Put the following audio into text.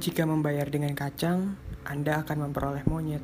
Jika membayar dengan kacang, Anda akan memperoleh monyet.